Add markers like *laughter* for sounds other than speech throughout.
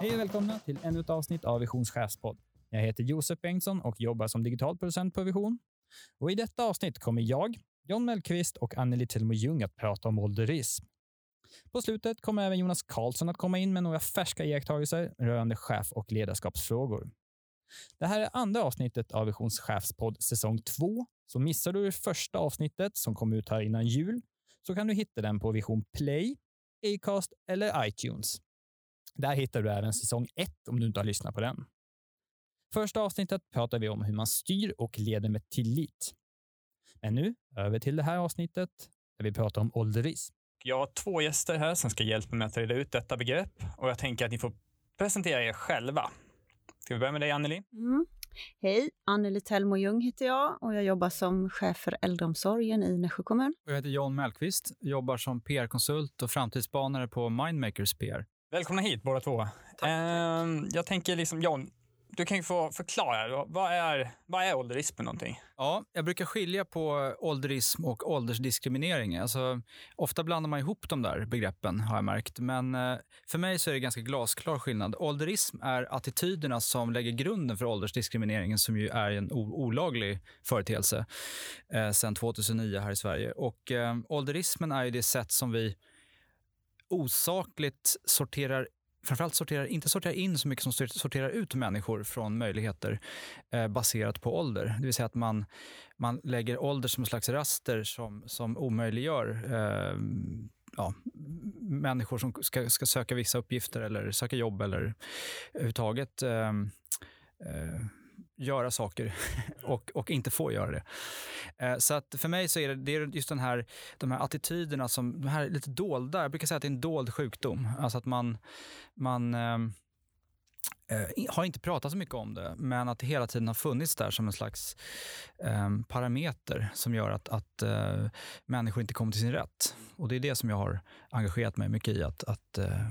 Hej och välkomna till ännu ett avsnitt av Visions chefspodd. Jag heter Josef Bengtsson och jobbar som digital producent på Vision. Och I detta avsnitt kommer jag, John Mellqvist och Anneli Tillmo Ljung att prata om ålderism. På slutet kommer även Jonas Karlsson att komma in med några färska iakttagelser rörande chef och ledarskapsfrågor. Det här är andra avsnittet av Visions chefspodd säsong 2. Så missar du det första avsnittet som kom ut här innan jul så kan du hitta den på Vision Play, Acast eller iTunes. Där hittar du även säsong 1 om du inte har lyssnat på den. Första avsnittet pratar vi om hur man styr och leder med tillit. Men nu över till det här avsnittet där vi pratar om ålderism. Jag har två gäster här som ska hjälpa mig att reda ut detta begrepp och jag tänker att ni får presentera er själva. Ska vi börja med dig, Anneli? Mm. Hej, Anneli Tellmo Ljung heter jag och jag jobbar som chef för äldreomsorgen i Nässjö kommun. Jag heter John Mellqvist, jobbar som PR-konsult och framtidsspanare på Mindmakers PR. Välkomna hit båda två. Eh, jag tänker liksom, John, du kan ju få förklara. Vad är, vad är ålderism för någonting? Ja, jag brukar skilja på ålderism och åldersdiskriminering. Alltså, ofta blandar man ihop de där begreppen, har jag märkt. Men eh, för mig så är det ganska glasklar skillnad. Ålderism är attityderna som lägger grunden för åldersdiskrimineringen, som ju är en olaglig företeelse eh, sedan 2009 här i Sverige. Och eh, ålderismen är ju det sätt som vi osakligt sorterar framförallt sorterar, inte sorterar in så mycket som sorterar ut människor från möjligheter eh, baserat på ålder. Det vill säga att man, man lägger ålder som en slags raster som, som omöjliggör eh, ja, människor som ska, ska söka vissa uppgifter eller söka jobb eller överhuvudtaget eh, eh göra saker *laughs* och, och inte få göra det. Eh, så att för mig så är det, det är just den här, de här attityderna, som, de här lite dolda, jag brukar säga att det är en dold sjukdom. Alltså att man, man ehm, eh, har inte pratat så mycket om det, men att det hela tiden har funnits där som en slags eh, parameter som gör att, att eh, människor inte kommer till sin rätt. Och det är det som jag har engagerat mig mycket i, att, att eh,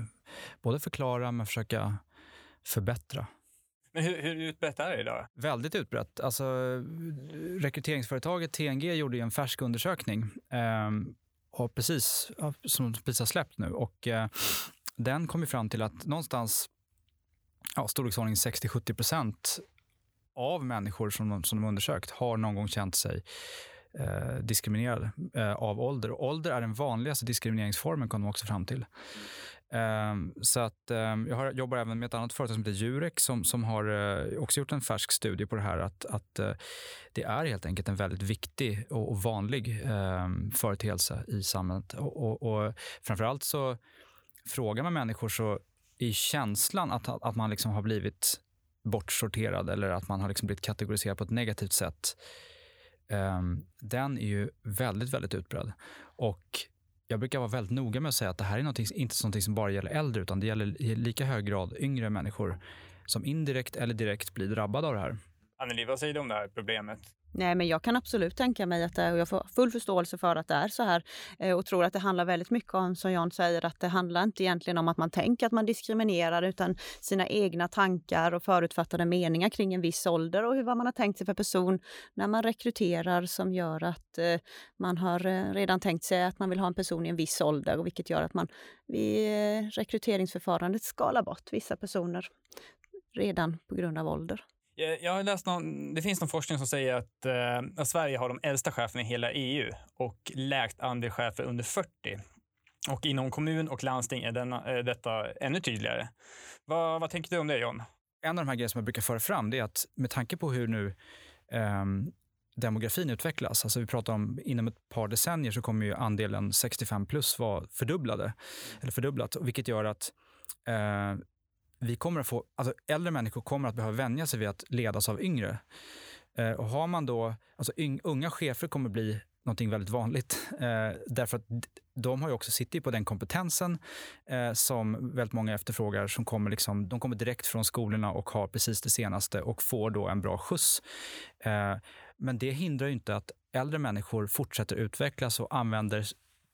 både förklara men försöka förbättra. Men hur, hur utbrett är det idag? Väldigt utbrett. Alltså, rekryteringsföretaget TNG gjorde en färsk undersökning eh, och precis, som precis har släppt nu. Och, eh, den kom fram till att någonstans ja, storleksordning 60-70 procent av människor som de, som de undersökt har någon gång känt sig eh, diskriminerade eh, av ålder. Och ålder är den vanligaste diskrimineringsformen, kom de också fram till. Um, så att, um, jag har, jobbar även med ett annat företag som heter Jurek som, som har uh, också gjort en färsk studie på det här. Att, att uh, det är helt enkelt en väldigt viktig och, och vanlig um, företeelse i samhället. Och, och, och framförallt så frågar man människor så är känslan att, att man liksom har blivit bortsorterad eller att man har liksom blivit kategoriserad på ett negativt sätt. den är ju väldigt, väldigt utbredd. Och jag brukar vara väldigt noga med att säga att det här är inte någonting som bara gäller äldre, utan det gäller i lika hög grad yngre människor som indirekt eller direkt blir drabbade av det här. Anneli, vad säger du om det här problemet? Nej, men jag kan absolut tänka mig att det, och jag får full förståelse för att det är så här eh, och tror att det handlar väldigt mycket om, som Jan säger, att det handlar inte egentligen om att man tänker att man diskriminerar utan sina egna tankar och förutfattade meningar kring en viss ålder och hur vad man har tänkt sig för person när man rekryterar som gör att eh, man har eh, redan tänkt sig att man vill ha en person i en viss ålder och vilket gör att man vid rekryteringsförfarandet skalar bort vissa personer redan på grund av ålder. Eh, jag har läst någon, det finns någon forskning som säger att, eh, att Sverige har de äldsta cheferna i hela EU och lägst andel chefer under 40. Och inom kommun och landsting är denna, eh, detta ännu tydligare. Vad, vad tänker du om det, John? En av de här grejerna som jag brukar föra fram är att med tanke på hur nu eh, demografin utvecklas, alltså vi pratar om inom ett par decennier så kommer ju andelen 65 plus vara fördubblade, eller fördubblat, vilket gör att eh, vi kommer att få, alltså äldre människor kommer att behöva vänja sig vid att ledas av yngre. Eh, och har man då, alltså yng, unga chefer kommer bli någonting väldigt vanligt. Eh, därför att de har ju också sitter på den kompetensen eh, som väldigt många efterfrågar. Som kommer liksom, de kommer direkt från skolorna och har precis det senaste och får då en bra skjuts. Eh, men det hindrar ju inte att äldre människor fortsätter utvecklas och använder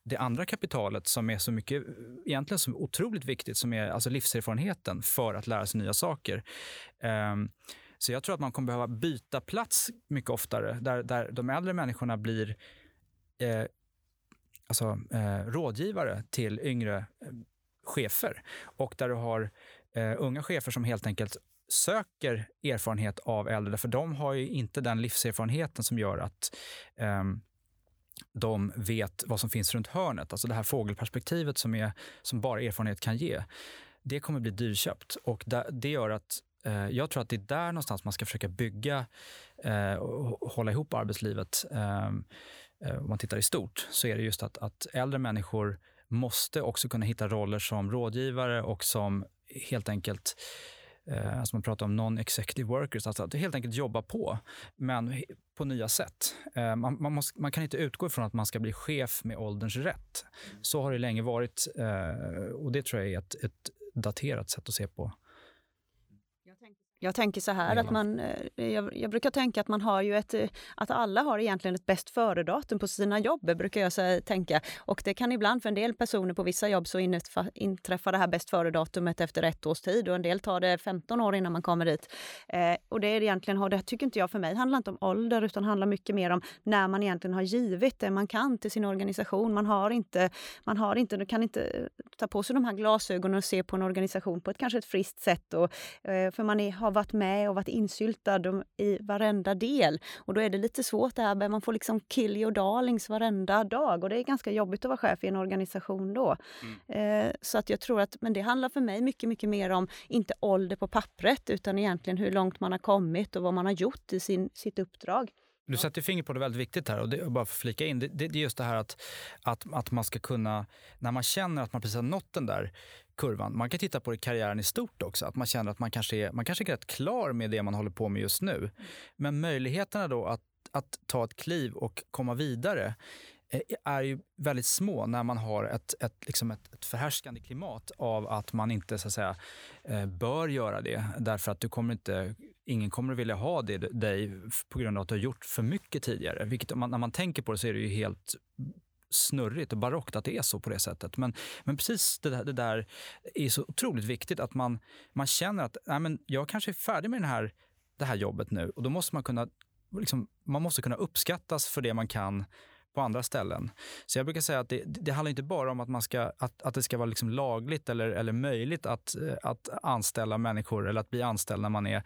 det andra kapitalet som är så mycket, egentligen så otroligt viktigt, som är alltså livserfarenheten för att lära sig nya saker. Um, så jag tror att man kommer behöva byta plats mycket oftare, där, där de äldre människorna blir eh, alltså, eh, rådgivare till yngre eh, chefer och där du har eh, unga chefer som helt enkelt söker erfarenhet av äldre, för de har ju inte den livserfarenheten som gör att ehm, de vet vad som finns runt hörnet. Alltså det här fågelperspektivet som, är, som bara erfarenhet kan ge. Det kommer bli dyrköpt och det gör att eh, jag tror att det är där någonstans man ska försöka bygga eh, och hålla ihop arbetslivet. Ehm, eh, om man tittar i stort så är det just att, att äldre människor måste också kunna hitta roller som rådgivare och som helt enkelt Eh, alltså man pratar om non-executive workers, alltså att helt enkelt jobba på, men på nya sätt. Eh, man, man, måste, man, kan inte utgå ifrån att man ska bli chef med ålderns rätt. Så har det länge varit eh, och det tror jag är ett, ett daterat sätt att se på jag tänker så här att man, eh, jag, jag, brukar tänka att man har ju ett, eh, att alla har egentligen ett bäst före-datum på sina jobb, brukar jag så tänka. Och det kan ibland för en del personer på vissa jobb så inträffa det här bäst före-datumet efter ett års tid och en del tar det 15 år innan man kommer dit. Eh, och det är egentligen, det tycker inte jag för mig handlar inte om ålder utan handlar mycket mer om när man egentligen har givit det man kan till sin organisation. Man har inte, man har inte, kan inte ta på sig de här glasögonen och se på en organisation på ett kanske ett friskt sätt. Och, eh, för man är, har varit med och varit insyltad i varenda del. Och då är det lite svårt det här, man får liksom kill your darlings varenda dag och det är ganska jobbigt att vara chef i en organisation då. Mm. Eh, så att jag tror att, men det handlar för mig mycket, mycket mer om, inte ålder på pappret, utan egentligen hur långt man har kommit och vad man har gjort i sin, sitt uppdrag. Du sätter fingret på det väldigt viktigt här och det, bara för att flika in, det, det, det är just det här att, att, att man ska kunna, när man känner att man precis har nått den där kurvan. Man kan titta på det karriären i stort också, att man känner att man kanske är, man kanske är rätt klar med det man håller på med just nu. Men möjligheterna då att, att ta ett kliv och komma vidare eh, är ju väldigt små när man har ett, ett, liksom ett, ett förhärskande klimat av att man inte så att säga, eh, bör göra det därför att du kommer inte, ingen kommer att vilja ha det, dig på grund av att du har gjort för mycket tidigare. Vilket, när man tänker på det så är det ju helt snurrigt och barockt att det är så på det sättet. Men, men precis det där, det där är så otroligt viktigt att man, man känner att nej, men jag kanske är färdig med den här, det här jobbet nu och då måste man kunna liksom, man måste kunna uppskattas för det man kan på andra ställen. Så jag brukar säga att det, det handlar inte bara om att, man ska, att, att det ska vara liksom lagligt eller, eller möjligt att, eh, att anställa människor eller att bli anställd när man är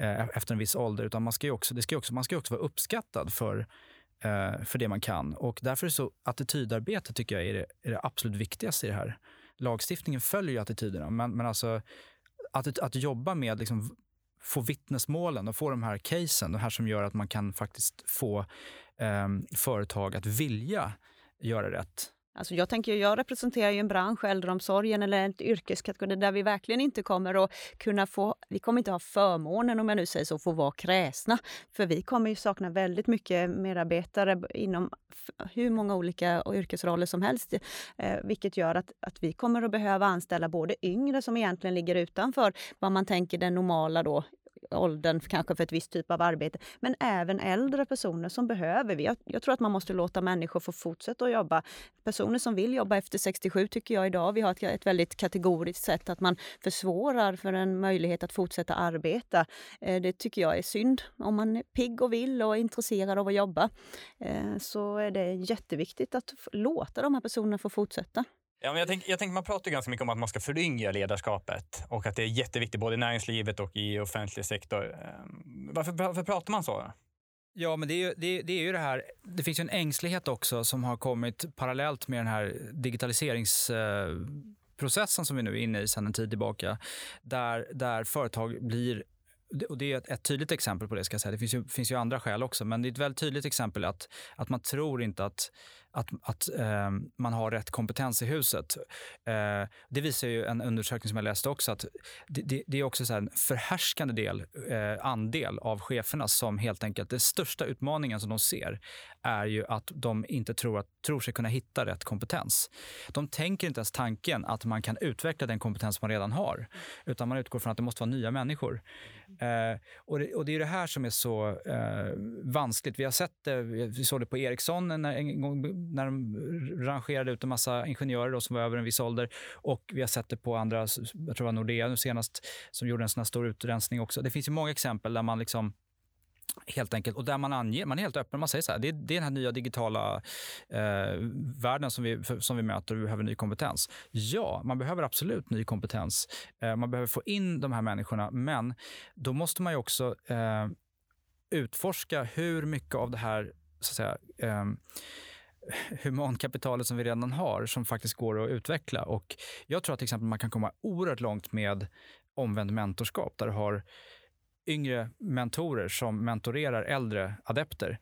eh, efter en viss ålder, utan man ska också, det ska också, man ska också vara uppskattad för eh, för det man kan. Och därför är så attitydarbete tycker jag är det, är det absolut viktigaste i det här. Lagstiftningen följer ju attityderna, men, men alltså att, att jobba med liksom få vittnesmålen och få de här casen, de här som gör att man kan faktiskt få eh, företag att vilja göra rätt Alltså jag tänker, jag representerar ju en bransch, äldreomsorgen eller en yrkeskategori där vi verkligen inte kommer att kunna få, vi kommer inte ha förmånen om jag nu säger så, att få vara kräsna. För vi kommer ju sakna väldigt mycket medarbetare inom hur många olika yrkesroller som helst. Eh, vilket gör att, att vi kommer att behöva anställa både yngre som egentligen ligger utanför vad man tänker den normala då åldern kanske för ett visst typ av arbete, men även äldre personer som behöver vi. Jag, jag, tror att man måste låta människor få fortsätta att jobba. Personer som vill jobba efter 67 tycker jag idag, vi har ett, ett väldigt kategoriskt sätt att man försvårar för en möjlighet att fortsätta arbeta. Eh, det tycker jag är synd. Om man är pigg och vill och är intresserad av att jobba eh, så är det jätteviktigt att låta de här personerna få fortsätta. Ja, men jag tänker jag tänk, man pratar ganska mycket om att man ska föryngra ledarskapet och att det är jätteviktigt både i näringslivet och i offentlig sektor. Ehm, varför, varför pratar man så? Ja, men det är, ju, det, det är ju det här, det finns ju en ängslighet också som har kommit parallellt med den här digitaliseringsprocessen eh, som vi nu är inne i sedan en tid tillbaka, där, där företag blir och det är ett, ett, tydligt exempel på det. ska jag säga. Det finns ju, finns ju andra skäl också, men det är ett väldigt tydligt exempel att, att man tror inte att att, att eh, man har rätt kompetens i huset. Eh, det visar ju en undersökning som jag läste också att det, det, det är också så en förhärskande del, eh, andel av cheferna som helt enkelt, den största utmaningen som de ser är ju att de inte tror, att, tror sig kunna hitta rätt kompetens. De tänker inte ens tanken att man kan utveckla den kompetens man redan har, utan man utgår från att det måste vara nya människor. Eh, och, det, och, det, är det här som är så eh, vanskligt. Vi har sett det, vi såg det på Ericsson när, en gång, när de rangerade ut en massa ingenjörer då, som var över en viss ålder. Och vi har sett det på andra, jag tror det var Nordea nu senast, som gjorde en sån här stor utrensning också. Det finns ju många exempel där man liksom Helt enkelt. Och där man anger, man är helt öppen. Man säger så här, det är, det är den här nya digitala eh, världen som vi, som vi möter och vi behöver ny kompetens. Ja, man behöver absolut ny kompetens. Eh, man behöver få in de här människorna, men då måste man ju också eh, utforska hur mycket av det här så att säga, eh, humankapitalet som vi redan har som faktiskt går att utveckla. Och jag tror att till exempel man kan komma oerhört långt med omvänd mentorskap där du har yngre mentorer som mentorerar äldre adepter.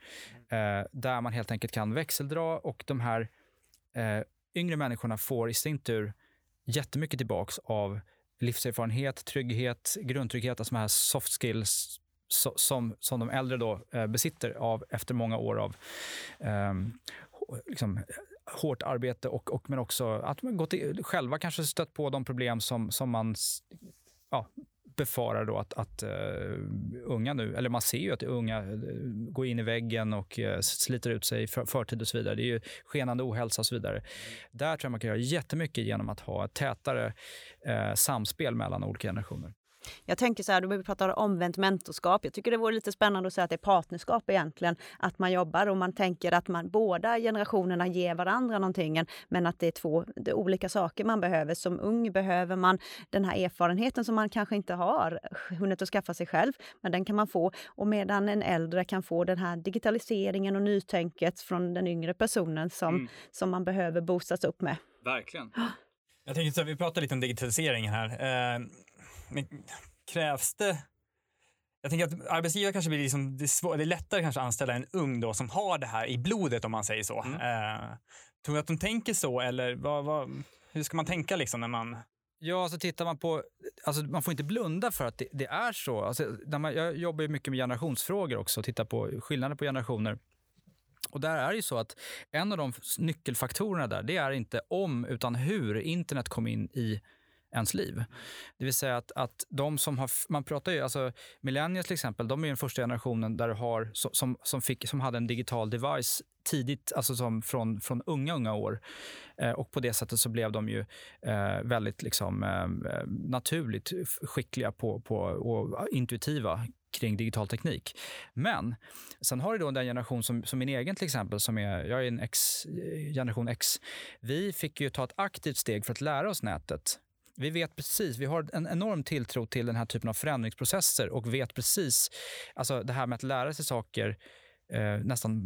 Eh, där man helt enkelt kan växeldra och de här eh, yngre människorna får i sin tur jättemycket tillbaks av livserfarenhet, trygghet, grundtrygghet, alltså de här soft skills so, som, som de äldre då eh, besitter av efter många år av ehm, liksom, hårt arbete och, och men också att man gått i, själva kanske stött på de problem som, som man ja, befarar då att, att uh, unga nu, eller man ser ju att unga eh, går in i väggen och uh, sliter ut sig för, förtid och så vidare. Det är ju skenande ohälsa och så vidare. Där tror jag man kan göra jättemycket genom att ha ett tätare samspel mellan olika generationer. Jag tänker så här, du pratar om omvänt mentorskap. Jag tycker det vore lite spännande att säga att det är partnerskap egentligen. Att man jobbar och man tänker att man båda generationerna ger varandra någonting. Men att det är två det är olika saker man behöver. Som ung behöver man den här erfarenheten som man kanske inte har hunnit att skaffa sig själv. Men den kan man få. Och medan en äldre kan få den här digitaliseringen och nytänket från den yngre personen som, mm. som man behöver boostas upp med. Verkligen. *gasps* Jag tänker så vi pratar lite om digitaliseringen här. Eh, men krävs det jag tänker att arbetsgivare kanske blir liksom, det är, svår, det är lättare kanske att anställa en ung då som har det här i blodet om man säger så. Mm. Eh, tror du att de tänker så eller vad, vad, hur ska man tänka liksom när man Ja, så tittar man på, alltså man får inte blunda för att det, det är så. Alltså, när man, jag jobbar ju mycket med generationsfrågor också och tittar på skillnader på generationer. Och där är det ju så att en av de nyckelfaktorerna där, det är inte om utan hur internet kom in i ens liv. Det vill säga att, att de som har, man pratar ju, alltså millennials till exempel, de är den första generationen där du har, som, som, fick, som hade en digital device tidigt, alltså som från, från unga, unga år. Eh, och på det sättet så blev de ju eh, väldigt liksom, eh, naturligt skickliga på, på, och intuitiva kring digital teknik. Men sen har du då den generation som, som min egen till exempel, som är, jag är en X, eh, generation X. Vi fick ju ta ett aktivt steg för att lära oss nätet vi vet precis, vi har en enorm tilltro till den här typen av förändringsprocesser och vet precis, alltså det här med att lära sig saker eh, nästan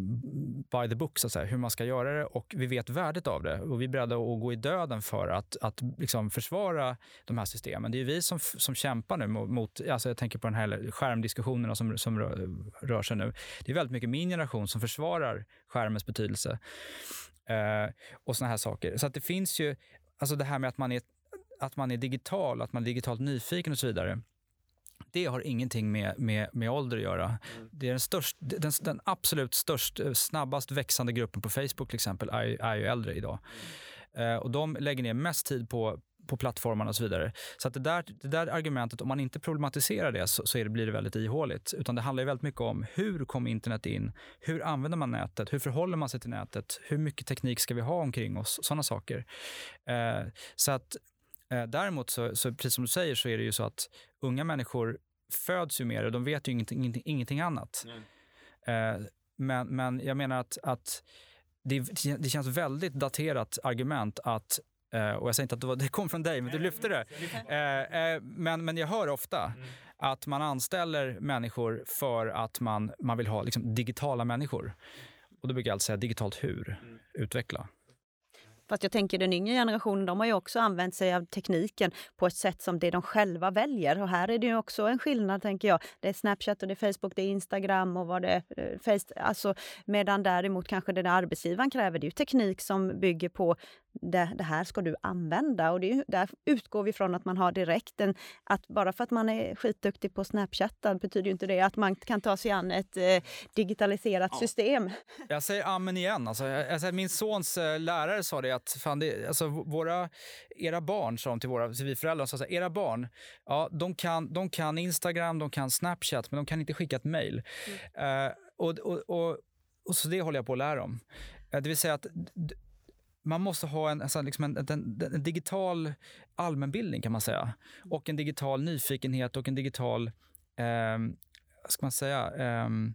by the book, så att säga, hur man ska göra det och vi vet värdet av det och vi är beredda att gå i döden för att, att liksom försvara de här systemen. Det är vi som, som kämpar nu mot, alltså jag tänker på den här skärmdiskussionerna som, som rör, rör sig nu. Det är väldigt mycket min generation som försvarar skärmens betydelse. Eh, och såna här saker. Så att det finns ju, alltså det här med att man är att man är digital, att man är digitalt nyfiken och så vidare. Det har ingenting med, med, med ålder att göra. Mm. Det är den, störst, den, den, absolut störst, eh, snabbast växande gruppen på Facebook till exempel är, är ju äldre idag. Mm. Uh, och de lägger ner mest tid på, på plattformarna och så vidare. Så att det, där, det där argumentet, om man inte problematiserar det så, så det, blir det väldigt ihåligt. Utan det handlar väldigt mycket om hur kom internet in? Hur använder man nätet? Hur förhåller man sig till nätet? Hur mycket teknik ska vi ha omkring oss? Sådana saker. Uh, så att Eh, däremot, så, så, precis som du säger, så är det ju så att unga människor föds ju med det. De vet ju ingenting, ingenting, ingenting annat. Eh, men, men jag menar att, att det, det känns väldigt daterat argument att Uh, och jag säger inte att det, var, *laughs* det kom från dig, men du lyfte det. Uh, uh, men, men jag hör ofta mm. att man anställer människor för att man, man vill ha liksom, digitala människor. Och då brukar jag alltid säga digitalt hur, mm. utveckla. Fast jag tänker den yngre generationen, de har ju också använt sig av tekniken på ett sätt som det de själva väljer. Och här är det ju också en skillnad, tänker jag. Det är Snapchat och det är Facebook, det är Instagram och vad det är. Face, alltså, medan däremot kanske det arbetsgivaren kräver, det är ju teknik som bygger på det, det, här ska du använda. Och det, där utgår vi från att man har direkt en, att bara för att man är skitduktig på Snapchat betyder ju inte det att man kan ta sig an ett eh, digitaliserat ja. system. Jag säger amen igen. Alltså, jag, min sons eh, lärare sa det att fan, det, alltså, våra, era barn, sa de till, våra, till vi föräldrar, sa så här, era barn, ja, de, kan, de kan Instagram, de kan Snapchat, men de kan inte skicka ett mejl. Mm. Uh, och, och, och, och, så det håller jag på att lära dem. Uh, det vill säga att man måste ha en, alltså liksom en, en, en, digital allmänbildning kan man säga. Och en digital nyfikenhet och en digital eh, ska man säga, um,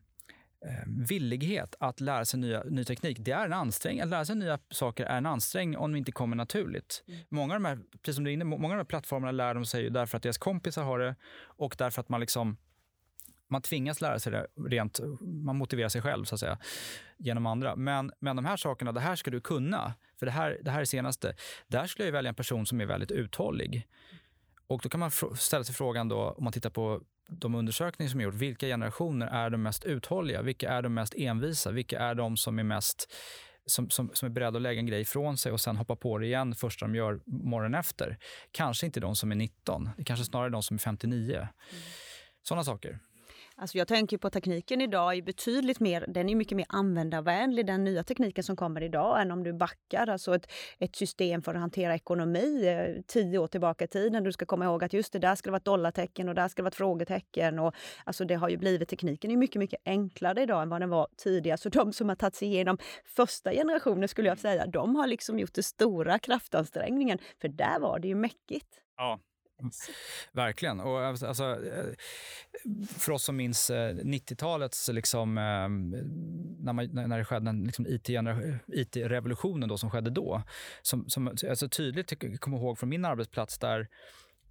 villighet att lära sig nya, ny teknik. Det är en ansträngning. Att lära sig nya saker är en ansträngning om det inte kommer naturligt. Mm. Många, av de här, precis som du är inne, många av de här plattformarna lär de sig därför att deras kompisar har det och därför att man liksom man tvingas lära sig det rent, man motiverar sig själv så att säga, genom andra. Men, men de här sakerna, det här ska du kunna, för det här, det här är senaste. Där skulle jag välja en person som är väldigt uthållig. Och då kan man ställa sig frågan då, om man tittar på de undersökningar som är gjort, vilka generationer är de mest uthålliga? Vilka är de mest envisa? Vilka är de som är mest som, som, som är beredda att lägga en grej ifrån sig och sen hoppa på det igen första de gör morgonen efter. Kanske inte de som är 19, det kanske snarare de som är 59. Mm. Sådana saker. Alltså jag tänker på tekniken idag är betydligt mer, den är mycket mer användarvänlig, den nya tekniken som kommer idag, än om du backar. Alltså ett, ett system för att hantera ekonomi eh, tio år tillbaka i tiden. Du ska komma ihåg att just det där skulle vara ett dollartecken och där skulle vara ett frågetecken. Och, alltså det har ju blivit, tekniken är mycket, mycket enklare idag än vad den var tidigare. Så de som har tagit sig igenom första generationen skulle jag säga, de har liksom gjort den stora kraftansträngningen. För där var det ju mäckigt. Ja, Verkligen. Och alltså, alltså eh, för oss som minns 90-talets, eh, liksom, ehm, när, man, när det skedde den liksom IT-revolutionen IT som skedde då, som, som alltså tydligt kommer ihåg från min arbetsplats där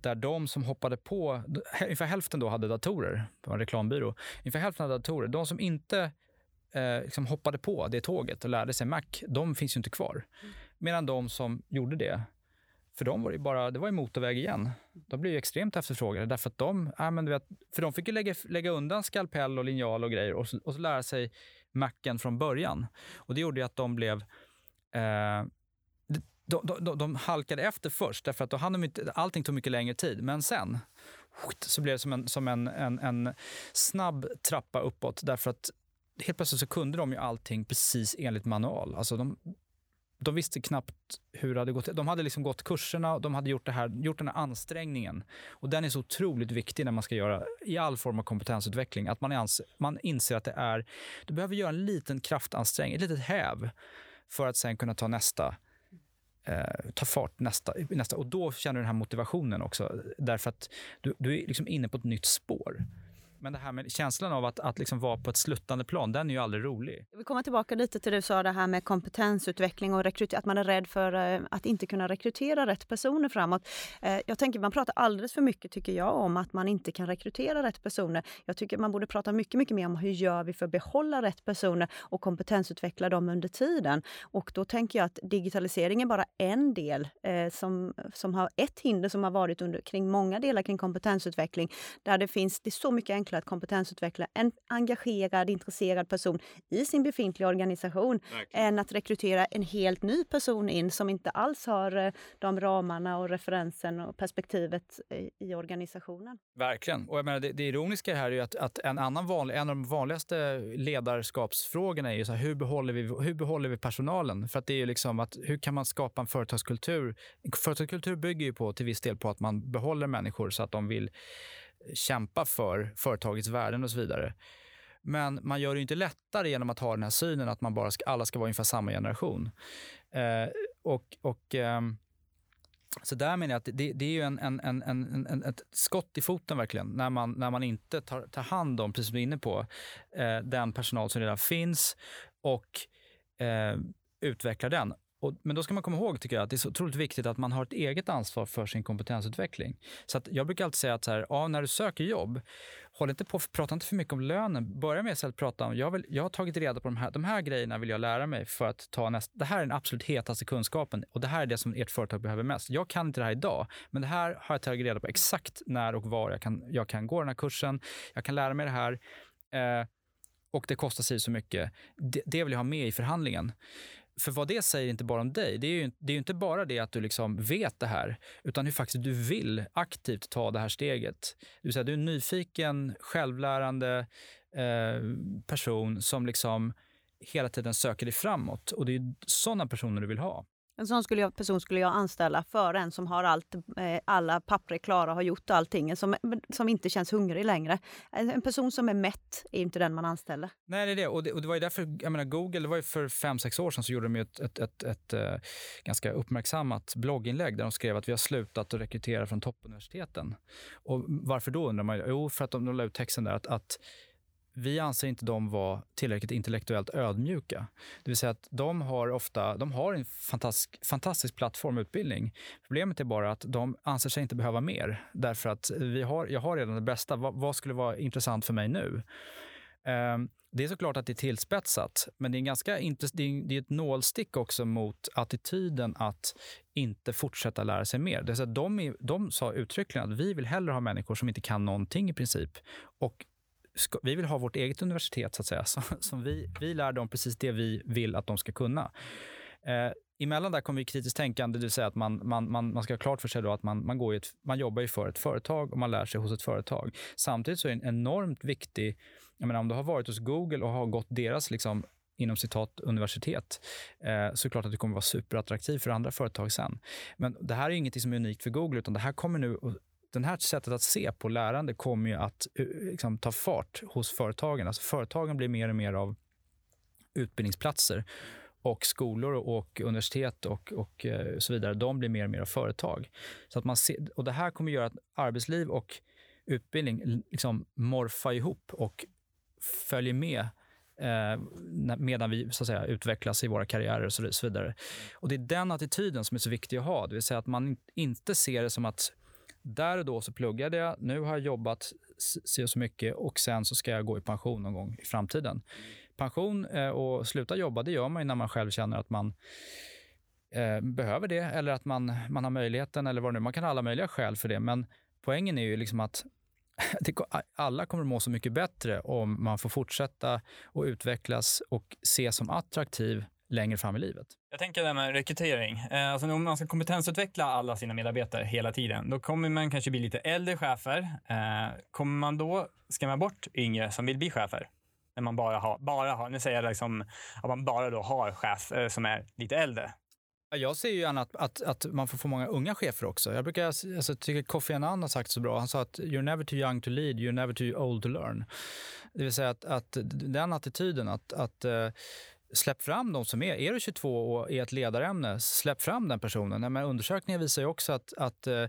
där de som hoppade på, ungefär hälften då hade datorer, på en reklambyrå, ungefär hälften hade datorer. De som inte eh, liksom hoppade på det tåget och lärde sig Mac, de finns ju inte kvar. Medan de som gjorde det, för dem var det bara det var ju motorväg igen. De blev ju extremt efterfrågade därför att de, ja, men du vet, för de fick ju lägga, lägga undan skalpell och linjal och grejer och, och så lära sig macken från början. Och det gjorde ju att de blev eh, de, de, de, de, halkade efter först, därför att då hann de inte, allting tog mycket längre tid. Men sen så blev det som en, som en, en, en snabb trappa uppåt. Därför att helt plötsligt så kunde de ju allting precis enligt manual. Alltså de, de visste knappt hur det hade gått. De hade liksom gått kurserna och de hade gjort, det här, gjort den här ansträngningen. Och den är så otroligt viktig när man ska göra i all form av kompetensutveckling. Att man, ans, man inser att det är, du behöver göra en liten kraftansträngning, ett litet häv för att sen kunna ta nästa eh, ta fart nästa, nästa. Och då känner du den här motivationen också. Därför att du, du är liksom inne på ett nytt spår. Men det här med känslan av att, att liksom vara på ett sluttande plan, den är ju aldrig rolig. Vi kommer tillbaka lite till det du sa, det här med kompetensutveckling och att man är rädd för eh, att inte kunna rekrytera rätt personer framåt. Eh, jag tänker man pratar alldeles för mycket, tycker jag, om att man inte kan rekrytera rätt personer. Jag tycker man borde prata mycket, mycket mer om hur gör vi för att behålla rätt personer och kompetensutveckla dem under tiden. Och då tänker jag att digitalisering är bara en del eh, som, som har ett hinder som har varit under, kring många delar kring kompetensutveckling, där det finns, det är så mycket enklare enklare att kompetensutveckla en engagerad, intresserad person i sin befintliga organisation Verkligen. än att rekrytera en helt ny person in som inte alls har eh, de ramarna och referensen och perspektivet i organisationen. Verkligen. Och jag menar, det, det ironiska här är att, att en, annan vanlig, en av de vanligaste ledarskapsfrågorna är ju så här, hur, behåller vi, hur behåller vi personalen? För att det är ju liksom att hur kan man skapa en företagskultur? Företagskultur bygger ju på till viss del på att man behåller människor så att de vill kämpa för företagets värden och så vidare. Men man gör det inte lättare genom att ha den här synen att man bara ska, alla ska vara ungefär samma generation. Eh, och, och eh, så där menar jag att det, det är ju en, en, en, en, ett skott i foten verkligen när man, när man inte tar, tar hand om, precis som du är inne på, eh, den personal som redan finns och eh, utvecklar den. Och, men då ska man komma ihåg tycker jag, att det är så otroligt viktigt att man har ett eget ansvar för sin kompetensutveckling. Så att jag brukar alltid säga att så här, ja, när du söker jobb, håll inte på, prata inte för mycket om lönen. Börja med att prata om, jag, vill, jag har tagit reda på de här, de här grejerna vill jag lära mig för att ta nästa, det här är den absolut hetaste kunskapen och det här är det som ert företag behöver mest. Jag kan inte det här idag, men det här har jag tagit reda på exakt när och var jag kan, jag kan gå den här kursen. Jag kan lära mig det här. Eh, och det kostar sig så mycket. Det, det vill jag ha med i förhandlingen. För vad det säger inte bara om dig, det är ju, det är ju inte bara det att du liksom vet det här, utan hur faktiskt du vill aktivt ta det här steget. Säga, du är en nyfiken, självlärande eh, person som liksom hela tiden söker dig framåt. Och det är sådana personer du vill ha. En sån skulle jag, person skulle jag anställa för en som har allt, eh, alla papper klara, har gjort allting, som, som inte känns hungrig längre. En person som är mätt är inte den man anställer. Nej, det är det. Och det, och det var ju därför, jag menar Google, det var ju för fem sex år sedan så gjorde de ju ett, ett, ett, ett eh, ganska uppmärksammat blogginlägg där de skrev att vi har slutat att rekrytera från toppuniversiteten. Och varför då undrar man ju. Jo, för att de, de la ut texten där att, att vi anser inte dem vara tillräckligt intellektuellt ödmjuka. Det vill säga att de har ofta de har en fantastisk, fantastisk plattform och utbildning. Problemet är bara att de anser sig inte behöva mer. Därför att vi har, jag har redan det bästa. vad, vad skulle vara intressant för mig nu? Um, det är såklart att det är tillspetsat, men det är, ganska det är ett nålstick också mot attityden att inte fortsätta lära sig mer. Det är så att de, är, de sa uttryckligen att vi vill hellre ha människor som inte kan någonting i princip och ska, vi vill ha vårt eget universitet, så att säga. *laughs* Så, som vi, vi lär dem precis det vi vill att de ska kunna. Eh, emellan där kommer kritiskt tänkande, det vill säga att man, man, man, man ska ha klart för sig då att man, man, går ett, man jobbar ju för ett företag och man lär sig hos ett företag. Samtidigt så är det en enormt viktig, jag menar om du har varit hos Google och har gått deras liksom, inom citat universitet, eh, så är det klart att du kommer vara superattraktiv för andra företag sen. Men det här är inget som är unikt för Google, utan det här kommer nu den här sättet att se på lärande kommer ju att eh, liksom, ta fart hos företagen. Alltså företagen blir mer och mer av utbildningsplatser och skolor och universitet och, och eh, så vidare, de blir mer och mer av företag. Så att man ser, och det här kommer att göra att arbetsliv och utbildning liksom morfar ihop och följer med eh, medan vi så att säga, utvecklas i våra karriärer och så vidare. Och Det är den attityden som är så viktig att ha. Det vill säga att man inte ser det som att där och då så pluggade jag, nu har jag jobbat så, så mycket och sen så ska jag gå i pension någon gång i framtiden. Pension eh, och sluta jobba, det gör man när man själv känner att man eh, behöver det eller att man, man har möjligheten eller vad nu Man kan ha alla möjliga skäl för det, men poängen är ju liksom att *laughs* alla kommer att må så mycket bättre om man får fortsätta att utvecklas och ses som attraktiv längre fram i livet. Jag tänker det här med rekrytering. Eh, alltså om man ska kompetensutveckla alla sina medarbetare hela tiden, då kommer man kanske bli lite äldre chefer. Eh, kommer man då skrämma bort yngre som vill bli chefer? När man bara har, bara har nu säger jag liksom att man bara då har chef eh, som är lite äldre. Jag ser ju gärna att, att, att, man får få många unga chefer också. Jag brukar, alltså, tycker Kofi Annan har sagt så bra. Han sa att you're never too young to lead, you're never too old to learn. Det vill säga att, att den attityden att, att släpp fram de som är. Är du 22 och är ett ledarämne, släpp fram den personen. Men undersökningar visar ju också att, att uh,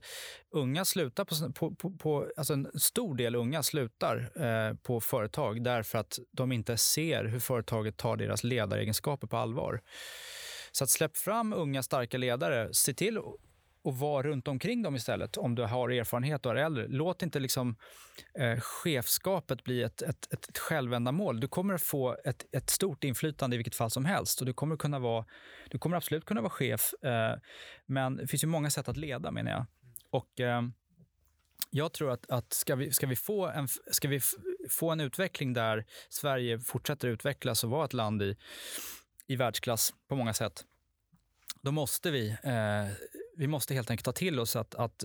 unga slutar på, på, på, på, alltså en stor del unga slutar uh, på företag därför att de inte ser hur företaget tar deras ledaregenskaper på allvar. Så att släpp fram unga starka ledare. Se till och var runt omkring dem istället om du har erfarenhet och är äldre. Låt inte liksom, eh, chefskapet bli ett, ett, ett självändamål. Du kommer att få ett, ett stort inflytande i vilket fall som helst. Och du, kommer kunna vara, du kommer absolut kunna vara chef, eh, men det finns ju många sätt att leda menar jag. Och, eh, jag tror att, att ska, vi, ska, vi få en, ska vi få en utveckling där Sverige fortsätter utvecklas och vara ett land i, i världsklass på många sätt, då måste vi eh, vi måste helt enkelt ta till oss att, att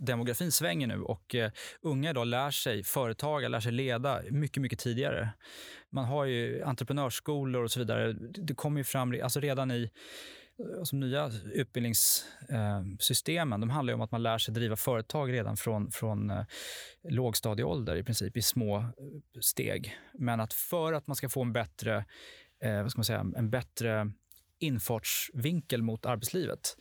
demografin svänger nu och uh, unga idag lär sig företaga, lär sig leda mycket, mycket tidigare. Man har ju entreprenörsskolor och så vidare. Det kommer ju fram, alltså redan i eh, alltså nya utbildningssystemen, eh, de handlar om att man lär sig driva företag redan från, från uh, lågstadieålder i princip, i små steg. Men att för att man ska få en bättre, uh, vad ska man säga, en bättre infartsvinkel mot arbetslivet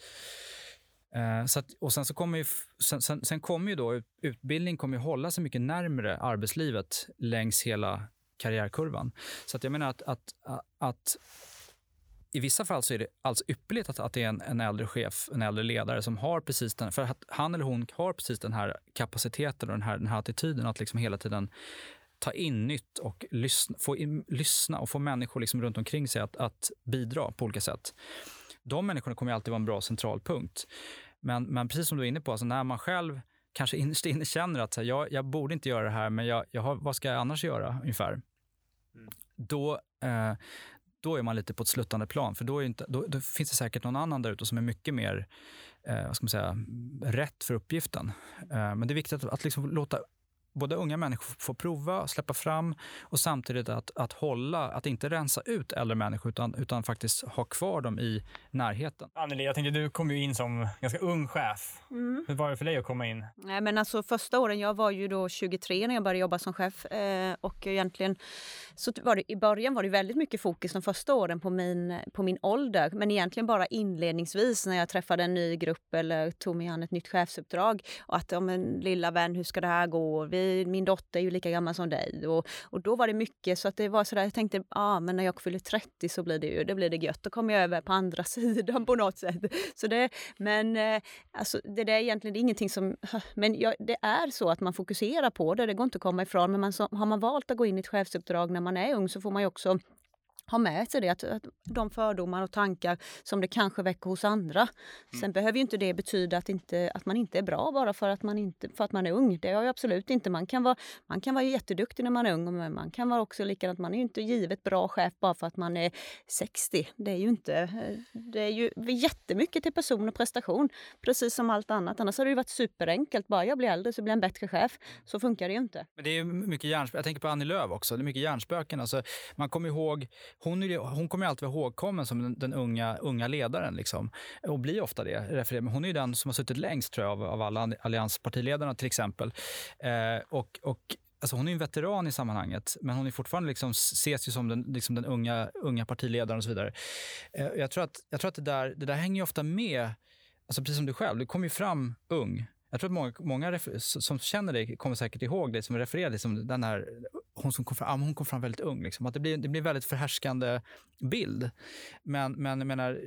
Eh, så att, och sen, så kommer ju, sen, sen, sen kommer ju då utbildning kommer ju hålla sig mycket närmre arbetslivet längs hela karriärkurvan. Så att jag menar att, att, att i vissa fall så är det alltså ypperligt att, att det är en, en äldre chef, en äldre ledare som har precis den, för att han eller hon har precis den här kapaciteten och den här, den här attityden att liksom hela tiden ta in nytt och lyssna, få in, lyssna och få människor liksom runt omkring sig att, att bidra på olika sätt. De människorna kommer alltid vara en bra centralpunkt. Men, men precis som du är inne på, alltså när man själv kanske innerst inne känner att här, jag, jag borde inte göra det här, men jag, jag har, vad ska jag annars göra ungefär? Mm. Då, eh, då är man lite på ett sluttande plan. För då, inte, då, då finns det säkert någon annan där ute som är mycket mer eh, vad ska man säga, rätt för uppgiften. Eh, men det är viktigt att, att liksom låta både unga människor får prova, släppa fram och samtidigt att, att hålla, att inte rensa ut äldre människor utan, utan faktiskt ha kvar dem i närheten. Anneli, jag tänkte du kom ju in som ganska ung chef. Mm. Hur var det för dig att komma in? Nej, men alltså, första åren, jag var ju då 23 när jag började jobba som chef eh, och egentligen så var det, i början var det väldigt mycket fokus de första åren på min, på min ålder men egentligen bara inledningsvis när jag träffade en ny grupp eller tog mig an ett nytt chefsuppdrag och att om en lilla vän, hur ska det här gå? Vi min dotter är ju lika gammal som dig. Och, och då var det mycket så att det var sådär, jag tänkte, ja ah, men när jag fyller 30 så blir det ju, det blir det gött. Då kommer jag över på andra *laughs* sidan på något sätt. Så det, men eh, alltså, det där är egentligen det är ingenting som, *laughs* men ja, det är så att man fokuserar på det, det går inte att komma ifrån. Men man, så, har man valt att gå in i ett chefsuppdrag när man är ung så får man ju också ha med sig det, att, att de fördomar och tankar som det kanske väcker hos andra. Mm. Sen behöver ju inte det betyda att, inte, att man inte är bra bara för att man, inte, för att man är ung. Det har ju absolut inte. Man kan, vara, man kan vara jätteduktig när man är ung, men man kan vara också likadant. Man är ju inte givet bra chef bara för att man är 60. Det är ju inte... Det är ju jättemycket till person och prestation, precis som allt annat. Annars hade det varit superenkelt. Bara jag blir äldre så blir jag en bättre chef. Så funkar det ju inte. Men det är mycket hjärnspöken. Jag tänker på Annie Lööf också. Det är mycket hjärnspöken. Alltså, man kommer ihåg hon, är, hon kommer alltid vara ihågkommen som den, den, unga, unga ledaren. Liksom. Och blir ofta det. Men hon är ju den som har suttit längst tror jag, av, av alla allianspartiledarna till exempel. Eh, och, och Alltså hon är en veteran i sammanhanget, men hon är fortfarande liksom, ses ju som den, liksom den unga, unga partiledaren och så vidare. Eh, jag tror att, jag tror att det, där, det där hänger ofta med, alltså precis som du själv, du kom ju fram ung. Jag tror att många, många som känner dig kommer säkert ihåg dig som refererar liksom den här hon som kom fram, hon kom fram väldigt ung. Liksom. Att det, blir, det blir en väldigt förhärskande bild. Men, men jag menar,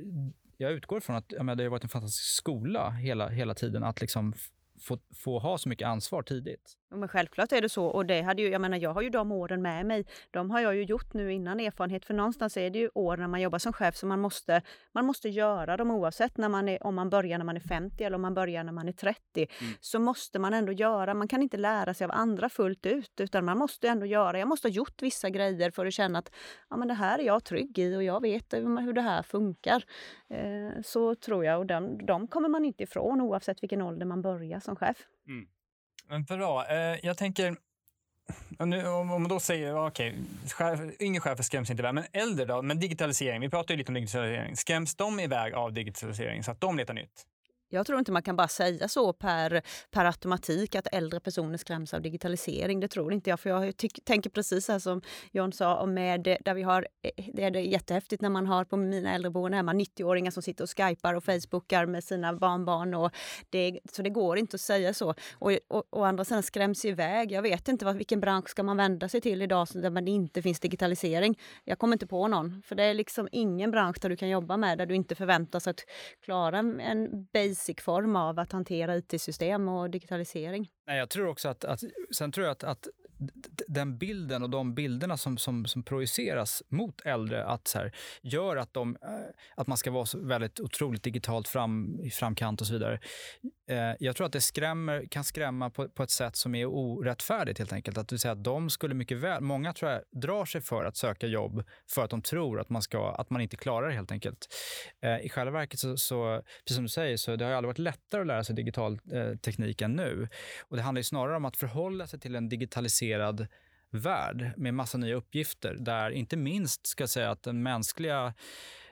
jag utgår från att menar, det har varit en fantastisk skola hela, hela tiden att liksom få, få ha så mycket ansvar tidigt. Men självklart är det så. Och det hade ju, jag menar, jag har ju de åren med mig. De har jag ju gjort nu innan erfarenhet. För någonstans är det ju år när man jobbar som chef så man måste, man måste göra dem oavsett när man är, om man börjar när man är 50 eller om man börjar när man är 30. Mm. Så måste man ändå göra. Man kan inte lära sig av andra fullt ut utan man måste ändå göra. Jag måste ha gjort vissa grejer för att känna att ja, men det här är jag trygg i och jag vet hur det här funkar. Eh, så tror jag. Och de, de kommer man inte ifrån oavsett vilken ålder man börjar som chef. Mm. Men bra. Eh, jag tänker, nu, om man då säger, okej, okay, yngre chefer skräms inte iväg, men äldre då? Men digitalisering, vi pratar ju lite om digitalisering. Skräms de iväg av digitalisering så att de letar nytt? Jag tror inte man kan bara säga så per, per automatik att äldre personer skräms av digitalisering. Det tror inte jag. För jag tänker precis här som John sa, med, där vi har, eh, det är det jättehäftigt när man har på mina äldreboenden hemma 90-åringar som sitter och skypar och facebookar med sina barnbarn. Och det, så det går inte att säga så. Och, och, och andra sidan skräms iväg. Jag vet inte vad, vilken bransch ska man vända sig till idag där man inte finns digitalisering. Jag kommer inte på någon. För det är liksom ingen bransch där du kan jobba med där du inte förväntas att klara en base basic form av att hantera IT-system och digitalisering. Nej, jag tror också att, att sen tror jag att, att den bilden och de bilderna som, som, som projiceras mot äldre att så här, gör att, de, eh, att man ska vara så väldigt otroligt digitalt fram, i framkant och så vidare. Eh, jag tror att det skrämmer, kan skrämma på, på ett sätt som är orättfärdigt helt enkelt. Att, du säger att de skulle mycket väl, många tror jag drar sig för att söka jobb för att de tror att man, ska, att man inte klarar det helt enkelt. Eh, I själva verket, så, så, precis som du säger, så det har aldrig varit lättare att lära sig digital eh, teknik än nu. Och det handlar snarare om att förhålla sig till en digitaliserad värld med massa nya uppgifter där inte minst ska jag säga att den mänskliga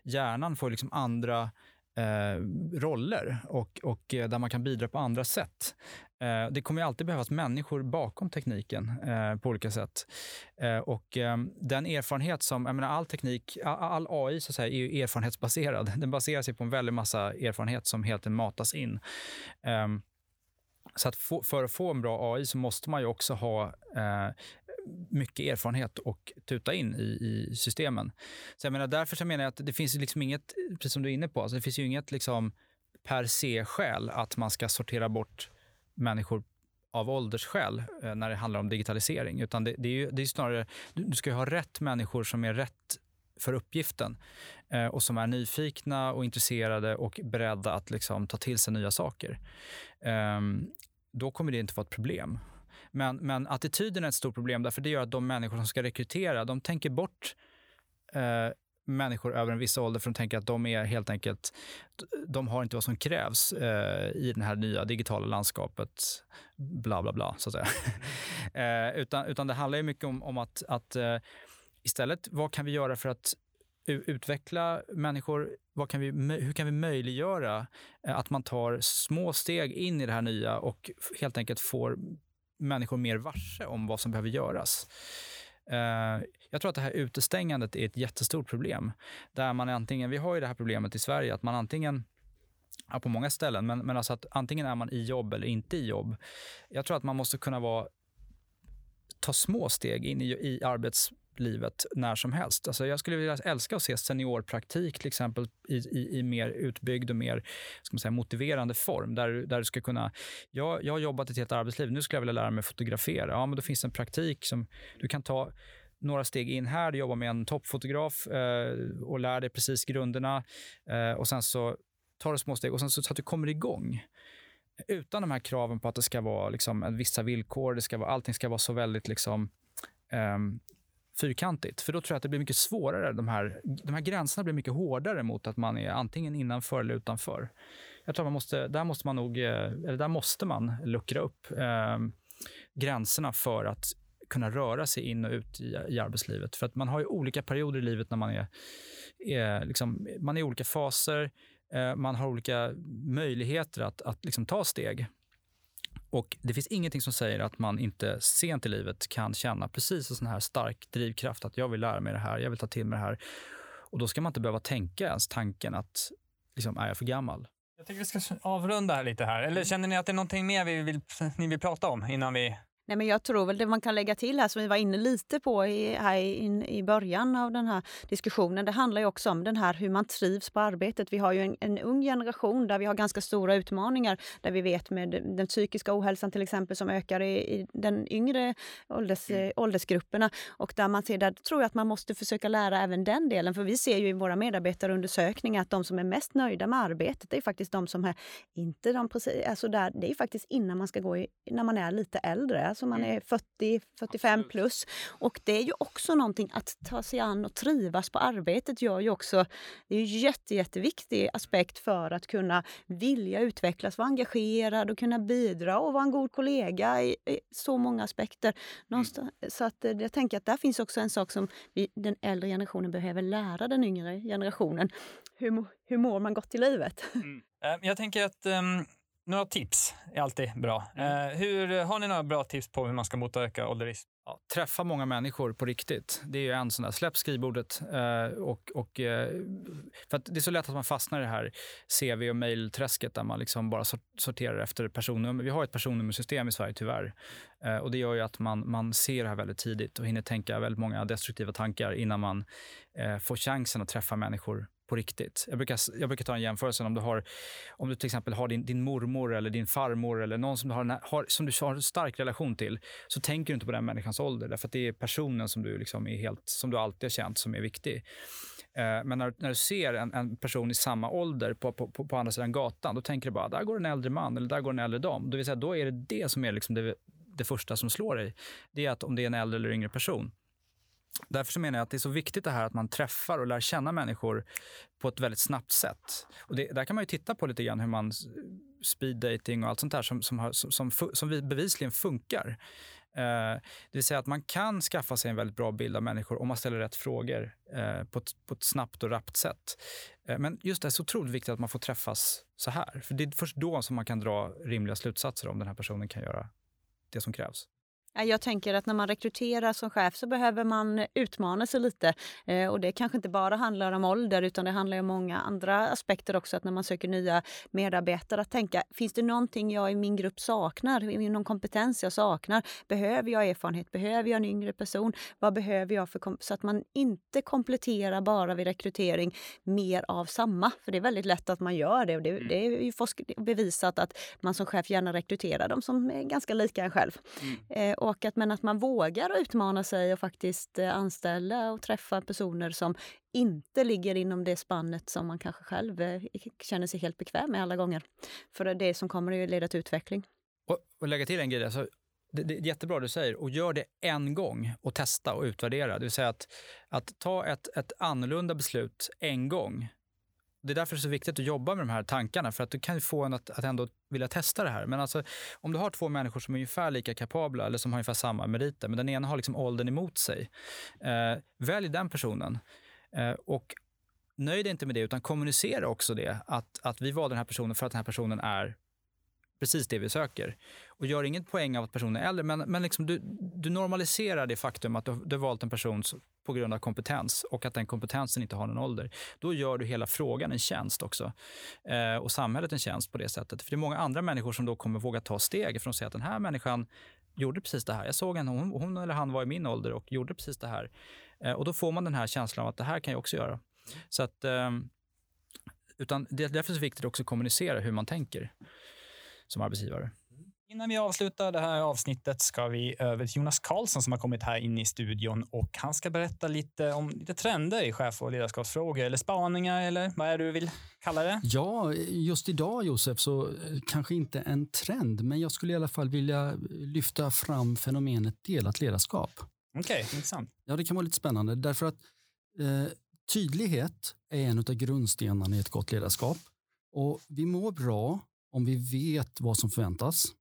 hjärnan får liksom andra eh, roller och, och eh, där man kan bidra på andra sätt. Eh, det kommer alltid behövas människor bakom tekniken eh, på olika sätt. Eh, och eh, den erfarenhet som, jag menar all teknik, all, all AI så att säga, är ju erfarenhetsbaserad. Den baserar sig på en väldig massa erfarenhet som helt matas in. Ehm, så att få, för att få en bra AI så måste man ju också ha eh, mycket erfarenhet och tuta in i, i systemen. Så jag menar, därför så menar jag att det finns liksom inget, precis som du är inne på, alltså det finns ju inget liksom per se-skäl att man ska sortera bort människor av åldersskäl eh, när det handlar om digitalisering. Utan det, det är ju det är snarare, du, ska ha rätt människor som är rätt för uppgiften eh, och som är nyfikna och intresserade och beredda att liksom, ta till sig nya saker. Ehm, då kommer det inte vara ett problem. Men, men attityden är ett stort problem därför det gör att de människor som ska rekrytera, de tänker bort eh, människor över en viss ålder för de tänker att de är helt enkelt, de har inte vad som krävs eh, i det här nya digitala landskapet, bla bla bla, så att säga. *laughs* eh, utan, utan det handlar ju mycket om, om att, att eh, istället, vad kan vi göra för att utveckla människor? Vad kan vi, hur kan vi möjliggöra eh, att man tar små steg in i det här nya och helt enkelt får människor mer varse om vad som behöver göras? Eh, jag tror att det här utestängandet är ett jättestort problem. Där man antingen, vi har ju det här problemet i Sverige, att man antingen ja, på många ställen, men, men alltså att antingen är man i jobb eller inte i jobb. Jag tror att man måste kunna vara ta små steg in i, i livet när som helst. Alltså jag skulle vilja älska att se seniorpraktik till exempel i, i, i mer utbyggd och mer ska man säga, motiverande form. Där, där du ska kunna, jag, jag har jobbat ett helt arbetsliv, nu skulle jag vilja lära mig fotografera. Ja, men då finns en praktik som du kan ta några steg in här, du jobbar med en toppfotograf eh, och lär dig precis grunderna. Eh, och sen så tar du små steg och sen så, så att du kommer igång utan de här kraven på att det ska vara liksom, vissa villkor, det ska vara, allting ska vara så väldigt liksom, um, fyrkantigt. För då tror jag att det blir mycket svårare. De här, de här gränserna blir mycket hårdare mot att man är antingen innanför eller utanför. Jag tror man måste, där måste man nog, eh, eller där måste man luckra upp eh, gränserna för att kunna röra sig in och ut i, i arbetslivet. För att man har ju olika perioder i livet när man är, är liksom, man är i olika faser. Eh, man har olika möjligheter att, att liksom ta steg. Och Det finns ingenting som säger att man inte sent i livet kan känna precis en sån här stark drivkraft att jag vill lära mig det här, jag vill ta till mig det här. Och Då ska man inte behöva tänka ens tanken att liksom, är jag för gammal? Jag tycker vi ska avrunda här lite här. Eller känner ni att det är någonting mer vi vill, ni vill prata om innan vi Nej, men jag tror väl det man kan lägga till här, som vi var inne lite på i, här in, i början av den här diskussionen, det handlar ju också om den här hur man trivs på arbetet. Vi har ju en, en ung generation där vi har ganska stora utmaningar, där vi vet med den psykiska ohälsan till exempel som ökar i, i den yngre ålders, mm. åldersgrupperna. Och där man ser, där tror jag att man måste försöka lära även den delen, för vi ser ju i våra medarbetarundersökningar att de som är mest nöjda med arbetet, det är faktiskt de som är inte de precis, alltså där, det är faktiskt innan man ska gå i, när man är lite äldre alltså man mm. är 40, 45 plus. Och det är ju också någonting att ta sig an och trivas på arbetet gör ju också, det är ju jätte, jätteviktig aspekt för att kunna vilja utvecklas, vara engagerad och kunna bidra och vara en god kollega i, i så många aspekter. Någonstans, mm. Så att eh, jag tänker att där finns också en sak som vi, den äldre generationen behöver lära den yngre generationen. Hur, hur mår man gott i livet? Mm. Eh, jag tänker att um några tips är alltid bra. Mm. Eh, hur, har ni några bra tips på hur man ska motverka ålderism? Ja, träffa många människor på riktigt. Det är ju en sån där, släpp skrivbordet. Eh, och, och, eh, för det är så lätt att man fastnar i det här CV och mejlträsket där man liksom bara sorterar efter personnummer. Vi har ett personnummersystem i Sverige tyvärr. Eh, och det gör ju att man, man ser det här väldigt tidigt och hinner tänka väldigt många destruktiva tankar innan man får chansen att träffa människor på riktigt. Jag brukar, jag brukar ta en jämförelse. Om du, har, om du till exempel har din, din mormor eller din farmor eller någon som du, har, har, som du har en stark relation till, så tänker du inte på den människans ålder. Därför att det är personen som du, liksom är helt, som du alltid har känt som är viktig. Eh, men när, när du ser en, en, person i samma ålder på, på, på, på andra sidan gatan, då tänker du bara där går en äldre man eller där går en äldre dam. Det vill säga, då är det det som är liksom det, det första som slår dig. Det är att om det är en äldre eller yngre person. Därför så menar jag att det är så viktigt det här att man träffar och lär känna människor på ett väldigt snabbt sätt. Och det, där kan man ju titta på lite grann hur man speed dating och allt sånt där som, som, har, som, som, som bevisligen funkar. Eh, det vill säga att man kan skaffa sig en väldigt bra bild av människor om man ställer rätt frågor eh, på, ett, på ett snabbt och rappt sätt. Eh, men just det är så otroligt viktigt att man får träffas så här. För det är först då som man kan dra rimliga slutsatser om den här personen kan göra det som krävs. Jag tänker att när man rekryterar som chef så behöver man utmana sig lite. Eh, och det kanske inte bara handlar om ålder utan det handlar om många andra aspekter också. Att när man söker nya medarbetare att tänka, finns det någonting jag i min grupp saknar? Någon kompetens jag saknar? Behöver jag erfarenhet? Behöver jag en yngre person? Vad behöver jag för Så att man inte kompletterar bara vid rekrytering mer av samma. För det är väldigt lätt att man gör det. Och det, mm. det är ju bevisat att man som chef gärna rekryterar de som är ganska lika en själv. Mm. Eh, och att, men att man vågar utmana sig och faktiskt eh, anställa och träffa personer som inte ligger inom det spannet som man kanske själv eh, känner sig helt bekväm med alla gånger. För det som kommer att leda till utveckling. Och, och lägga till en grej. Alltså, det, det är jättebra du säger. Och gör det en gång och testa och utvärdera. Det vill säga att, att ta ett, ett annorlunda beslut en gång det är därför det är så viktigt att jobba med de här tankarna, för att du kan få en att, att ändå vilja testa det här. Men alltså, om du har två människor som är ungefär lika kapabla eller som har ungefär samma meriter, men den ena har liksom åldern emot sig. Eh, välj den personen. Eh, och nöj dig inte med det, utan kommunicera också det. Att, att vi valde den här personen för att den här personen är precis det vi söker. Och gör inget poäng av att personen är äldre, men, men liksom du, du normaliserar det faktum att du, du har valt en person på grund av kompetens och att den kompetensen inte har någon ålder. Då gör du hela frågan en tjänst också. Eh, och samhället en tjänst på det sättet. För det är många andra människor som då kommer våga ta steg från att säga att den här människan gjorde precis det här. Jag såg henne, hon, hon eller han var i min ålder och gjorde precis det här. Eh, och då får man den här känslan av att det här kan jag också göra. Så att, eh, utan det är därför så viktigt också att kommunicera hur man tänker som arbetsgivare. Innan vi avslutar det här avsnittet ska vi över till Jonas Karlsson som har kommit här in i studion och han ska berätta lite om lite trender i chef och ledarskapsfrågor eller spaningar eller vad är det du vill kalla det? Ja, just idag Josef så eh, kanske inte en trend, men jag skulle i alla fall vilja lyfta fram fenomenet delat ledarskap. Okej, okay, intressant. Ja, det kan vara lite spännande därför att eh, tydlighet är en av grundstenarna i ett gott ledarskap och vi mår bra om vi vet vad som förväntas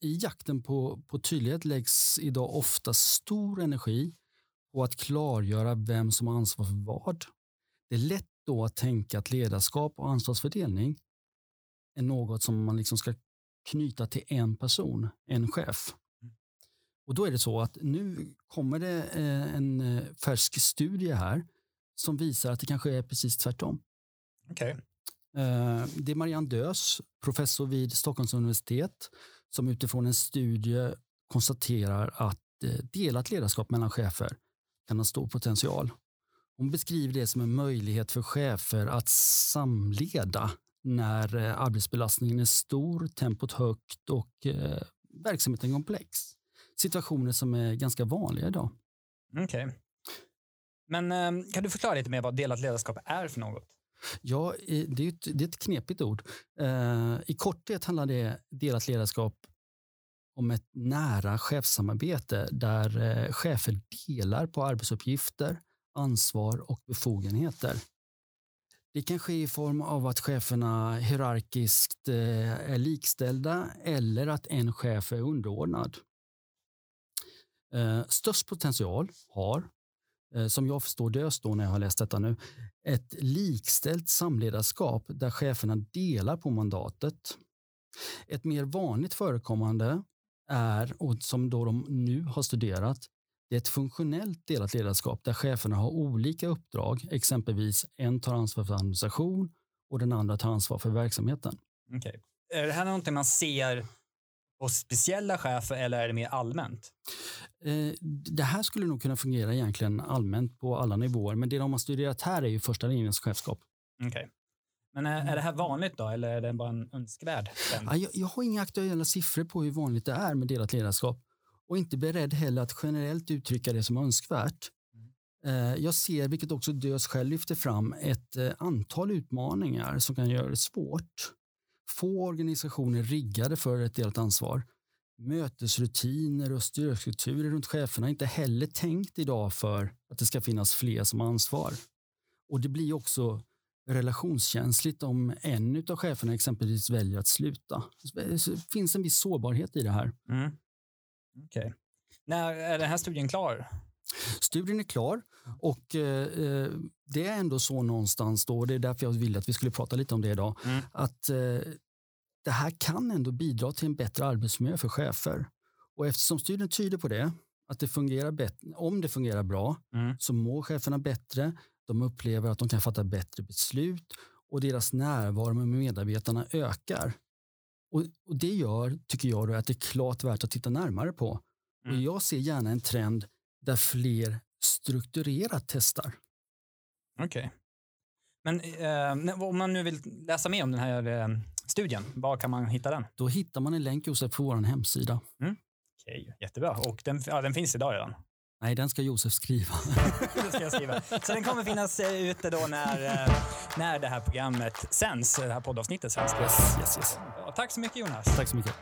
i jakten på, på tydlighet läggs idag ofta stor energi på att klargöra vem som har ansvar för vad. Det är lätt då att tänka att ledarskap och ansvarsfördelning är något som man liksom ska knyta till en person, en chef. Och då är det så att nu kommer det eh, en eh, färsk studie här som visar att det kanske är precis tvärtom. Okay. Eh, det är Marianne Dös, professor vid Stockholms universitet, som utifrån en studie konstaterar att eh, delat ledarskap mellan chefer kan ha stor potential. Hon beskriver det som en möjlighet för chefer att samleda när eh, arbetsbelastningen är stor, tempot högt och verksamheten komplex. Situationer som är ganska vanliga idag. Okej. Okay. Men kan du förklara lite mer vad delat ledarskap är för något? Ja, det är ett, det är ett knepigt ord. Eh, I korthet handlar det delat ledarskap om ett nära chefssamarbete där eh, chefer delar på arbetsuppgifter, ansvar och befogenheter. Det kan ske i form av att cheferna hierarkiskt eh, är likställda eller att en chef är underordnad. Eh, störst potential har Eh, som jag förstår det då när jag har läst detta nu, ett likställt samledarskap där cheferna delar på mandatet. Ett mer vanligt förekommande är, och som då de nu har studerat, det är ett funktionellt delat ledarskap där cheferna har olika uppdrag, exempelvis en tar ansvar för administration och den andra tar ansvar för verksamheten. Okay. Är det här någonting man ser hos speciella chefer eller är det mer allmänt? Eh, det här skulle nog kunna fungera egentligen allmänt på alla nivåer, men det de har studerat här är ju första linjens chefskap. Okay. Men är, är det här vanligt då, eller är det bara en önskvärd ja, jag, jag har inga aktuella siffror på hur vanligt det är med delat ledarskap och inte beredd heller att generellt uttrycka det som önskvärt. Mm. Jag ser, vilket också Dös själv lyfter fram, ett eh, antal utmaningar som kan göra det svårt. Få organisationer riggade för ett delat ansvar mötesrutiner och styrkulturer runt cheferna är inte heller tänkt idag för att det ska finnas fler som har ansvar. Och det blir också relationskänsligt om en av cheferna exempelvis väljer att sluta. Det finns en viss sårbarhet i det här. Mm. Okay. När är den här studien klar? Studien är klar och eh, det är ändå så någonstans då, det är därför jag ville att vi skulle prata lite om det idag, mm. att eh, det här kan ändå bidra till en bättre arbetsmiljö för chefer. Och eftersom studien tyder på det, att det fungerar bättre, om det fungerar bra, mm. så mår cheferna bättre. De upplever att de kan fatta bättre beslut och deras närvaro med medarbetarna ökar. Och, och det gör, tycker jag, då, att det är klart värt att titta närmare på. Mm. Och jag ser gärna en trend där fler strukturerat testar. Okej. Okay. Men eh, om man nu vill läsa mer om den här eh, studien, var kan man hitta den? Då hittar man en länk Josef på vår hemsida. Mm. Okej, jättebra. Och den, ja, den finns idag redan? Nej, den ska Josef skriva. *laughs* det ska jag skriva. Så den kommer finnas eh, ute då när, eh, när det här programmet sänds, det här poddavsnittet sänds. Yes, yes, yes. tack så mycket Jonas. Tack så mycket.